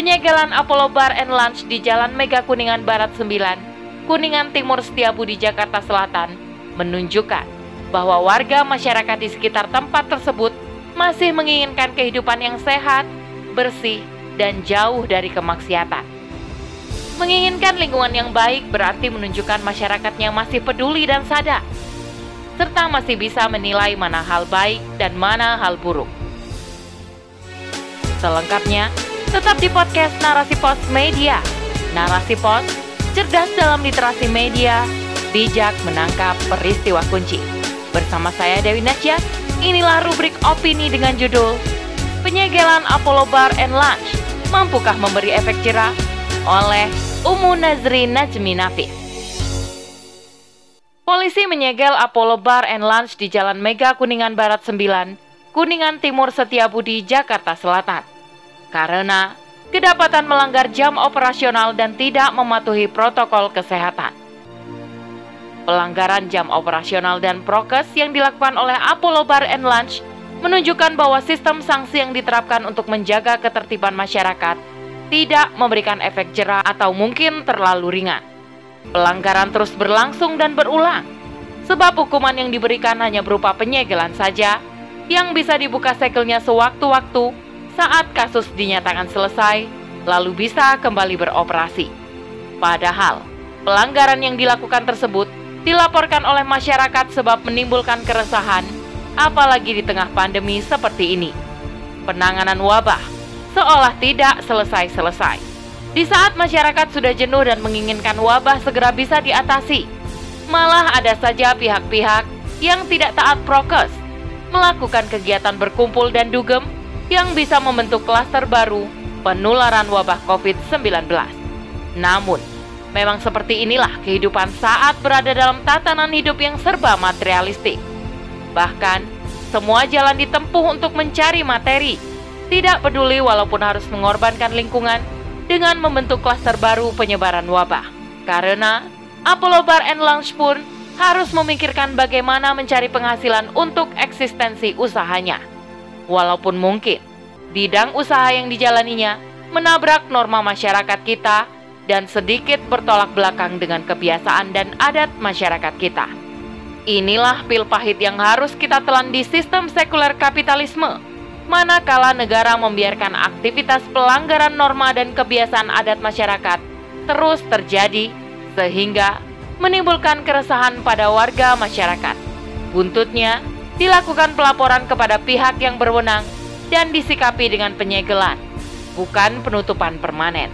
penyegelan Apollo Bar and Lunch di Jalan Mega Kuningan Barat 9, Kuningan Timur Setiabudi Jakarta Selatan menunjukkan bahwa warga masyarakat di sekitar tempat tersebut masih menginginkan kehidupan yang sehat, bersih, dan jauh dari kemaksiatan. Menginginkan lingkungan yang baik berarti menunjukkan masyarakatnya masih peduli dan sadar, serta masih bisa menilai mana hal baik dan mana hal buruk. Selengkapnya, tetap di podcast Narasi Pos Media. Narasi Pos, cerdas dalam literasi media, bijak menangkap peristiwa kunci. Bersama saya Dewi Nasya, inilah rubrik opini dengan judul Penyegelan Apollo Bar and Lunch, mampukah memberi efek jerah? Oleh Umu Nazri Najmi Nafis. Polisi menyegel Apollo Bar and Lunch di Jalan Mega Kuningan Barat 9, Kuningan Timur Setiabudi, Jakarta Selatan. Karena kedapatan melanggar jam operasional dan tidak mematuhi protokol kesehatan. Pelanggaran jam operasional dan prokes yang dilakukan oleh Apollo Bar and Lunch menunjukkan bahwa sistem sanksi yang diterapkan untuk menjaga ketertiban masyarakat tidak memberikan efek jerah atau mungkin terlalu ringan. Pelanggaran terus berlangsung dan berulang, sebab hukuman yang diberikan hanya berupa penyegelan saja, yang bisa dibuka segelnya sewaktu-waktu saat kasus dinyatakan selesai, lalu bisa kembali beroperasi. Padahal, pelanggaran yang dilakukan tersebut dilaporkan oleh masyarakat sebab menimbulkan keresahan, apalagi di tengah pandemi seperti ini. Penanganan wabah seolah tidak selesai-selesai. Di saat masyarakat sudah jenuh dan menginginkan wabah segera bisa diatasi, malah ada saja pihak-pihak yang tidak taat prokes, melakukan kegiatan berkumpul dan dugem yang bisa membentuk klaster baru penularan wabah COVID-19. Namun, memang seperti inilah kehidupan saat berada dalam tatanan hidup yang serba materialistik. Bahkan, semua jalan ditempuh untuk mencari materi, tidak peduli walaupun harus mengorbankan lingkungan dengan membentuk klaster baru penyebaran wabah. Karena Apollo Bar and Lounge pun harus memikirkan bagaimana mencari penghasilan untuk eksistensi usahanya. Walaupun mungkin bidang usaha yang dijalaninya menabrak norma masyarakat kita dan sedikit bertolak belakang dengan kebiasaan dan adat masyarakat kita. Inilah pil pahit yang harus kita telan di sistem sekuler kapitalisme manakala negara membiarkan aktivitas pelanggaran norma dan kebiasaan adat masyarakat terus terjadi sehingga menimbulkan keresahan pada warga masyarakat. Buntutnya, dilakukan pelaporan kepada pihak yang berwenang dan disikapi dengan penyegelan, bukan penutupan permanen.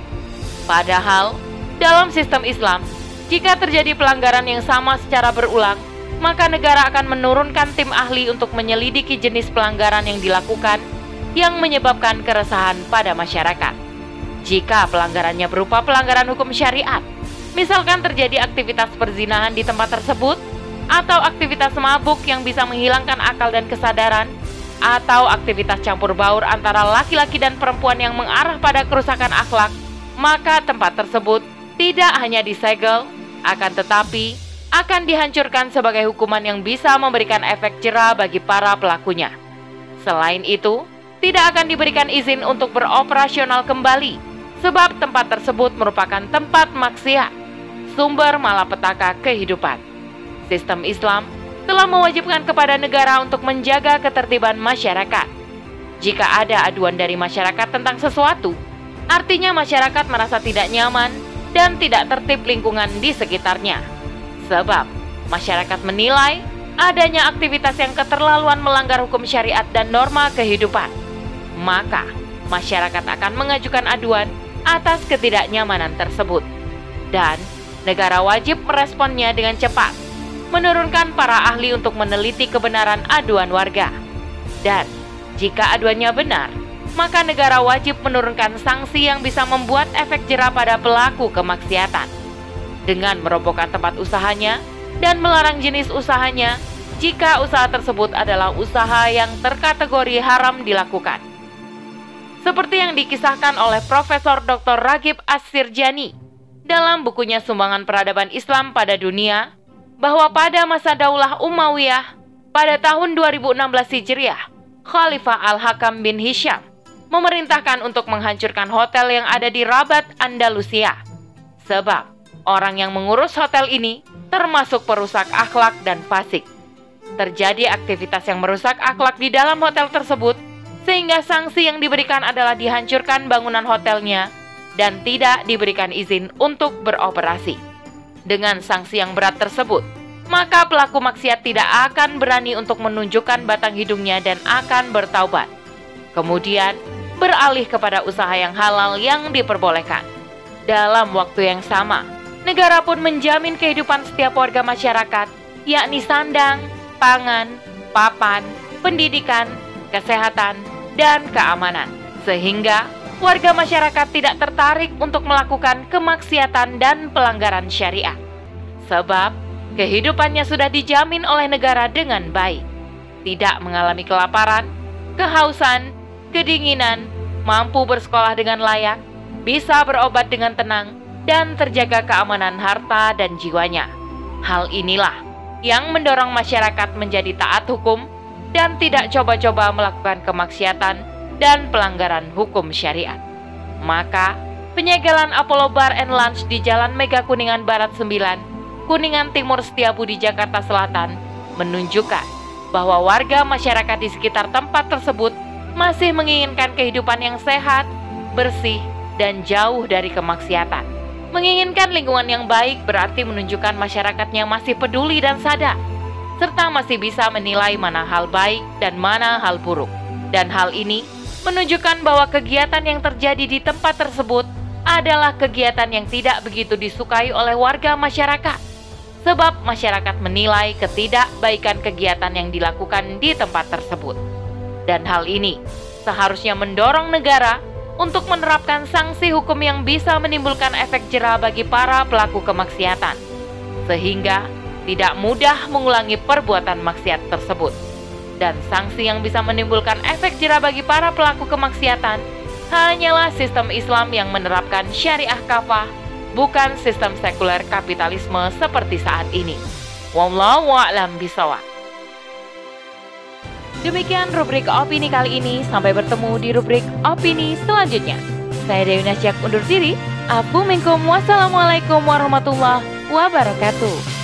Padahal, dalam sistem Islam, jika terjadi pelanggaran yang sama secara berulang, maka negara akan menurunkan tim ahli untuk menyelidiki jenis pelanggaran yang dilakukan yang menyebabkan keresahan pada masyarakat. Jika pelanggarannya berupa pelanggaran hukum syariat, misalkan terjadi aktivitas perzinahan di tempat tersebut, atau aktivitas mabuk yang bisa menghilangkan akal dan kesadaran, atau aktivitas campur baur antara laki-laki dan perempuan yang mengarah pada kerusakan akhlak, maka tempat tersebut tidak hanya disegel, akan tetapi akan dihancurkan sebagai hukuman yang bisa memberikan efek jerah bagi para pelakunya. Selain itu, tidak akan diberikan izin untuk beroperasional kembali, sebab tempat tersebut merupakan tempat maksiat, sumber malapetaka kehidupan. Sistem Islam telah mewajibkan kepada negara untuk menjaga ketertiban masyarakat. Jika ada aduan dari masyarakat tentang sesuatu, artinya masyarakat merasa tidak nyaman dan tidak tertib lingkungan di sekitarnya Sebab masyarakat menilai adanya aktivitas yang keterlaluan melanggar hukum syariat dan norma kehidupan. Maka masyarakat akan mengajukan aduan atas ketidaknyamanan tersebut. Dan negara wajib meresponnya dengan cepat, menurunkan para ahli untuk meneliti kebenaran aduan warga. Dan jika aduannya benar, maka negara wajib menurunkan sanksi yang bisa membuat efek jerah pada pelaku kemaksiatan dengan merobohkan tempat usahanya dan melarang jenis usahanya jika usaha tersebut adalah usaha yang terkategori haram dilakukan. Seperti yang dikisahkan oleh Profesor Dr. Ragib Asirjani dalam bukunya Sumbangan Peradaban Islam pada Dunia, bahwa pada masa Daulah Umayyah pada tahun 2016 Hijriah, Khalifah Al-Hakam bin Hisham memerintahkan untuk menghancurkan hotel yang ada di Rabat, Andalusia. Sebab orang yang mengurus hotel ini termasuk perusak akhlak dan fasik. Terjadi aktivitas yang merusak akhlak di dalam hotel tersebut, sehingga sanksi yang diberikan adalah dihancurkan bangunan hotelnya dan tidak diberikan izin untuk beroperasi. Dengan sanksi yang berat tersebut, maka pelaku maksiat tidak akan berani untuk menunjukkan batang hidungnya dan akan bertaubat. Kemudian, beralih kepada usaha yang halal yang diperbolehkan. Dalam waktu yang sama, negara pun menjamin kehidupan setiap warga masyarakat, yakni sandang, pangan, papan, pendidikan, kesehatan, dan keamanan. Sehingga warga masyarakat tidak tertarik untuk melakukan kemaksiatan dan pelanggaran syariat. Sebab kehidupannya sudah dijamin oleh negara dengan baik. Tidak mengalami kelaparan, kehausan, kedinginan, mampu bersekolah dengan layak, bisa berobat dengan tenang, dan terjaga keamanan harta dan jiwanya. Hal inilah yang mendorong masyarakat menjadi taat hukum dan tidak coba-coba melakukan kemaksiatan dan pelanggaran hukum syariat. Maka, penyegelan Apollo Bar and Lunch di Jalan Mega Kuningan Barat 9, Kuningan Timur Setiabudi Jakarta Selatan menunjukkan bahwa warga masyarakat di sekitar tempat tersebut masih menginginkan kehidupan yang sehat, bersih, dan jauh dari kemaksiatan. Menginginkan lingkungan yang baik berarti menunjukkan masyarakatnya masih peduli dan sadar, serta masih bisa menilai mana hal baik dan mana hal buruk. Dan hal ini menunjukkan bahwa kegiatan yang terjadi di tempat tersebut adalah kegiatan yang tidak begitu disukai oleh warga masyarakat. Sebab masyarakat menilai ketidakbaikan kegiatan yang dilakukan di tempat tersebut. Dan hal ini seharusnya mendorong negara untuk menerapkan sanksi hukum yang bisa menimbulkan efek jerah bagi para pelaku kemaksiatan, sehingga tidak mudah mengulangi perbuatan maksiat tersebut dan sanksi yang bisa menimbulkan efek jerah bagi para pelaku kemaksiatan hanyalah sistem Islam yang menerapkan syariah kafah, bukan sistem sekuler kapitalisme seperti saat ini. Wallahu a'lam bisawab. Demikian rubrik opini kali ini. Sampai bertemu di rubrik opini selanjutnya. Saya Dewi Nasyak undur diri. Assalamualaikum warahmatullahi wabarakatuh.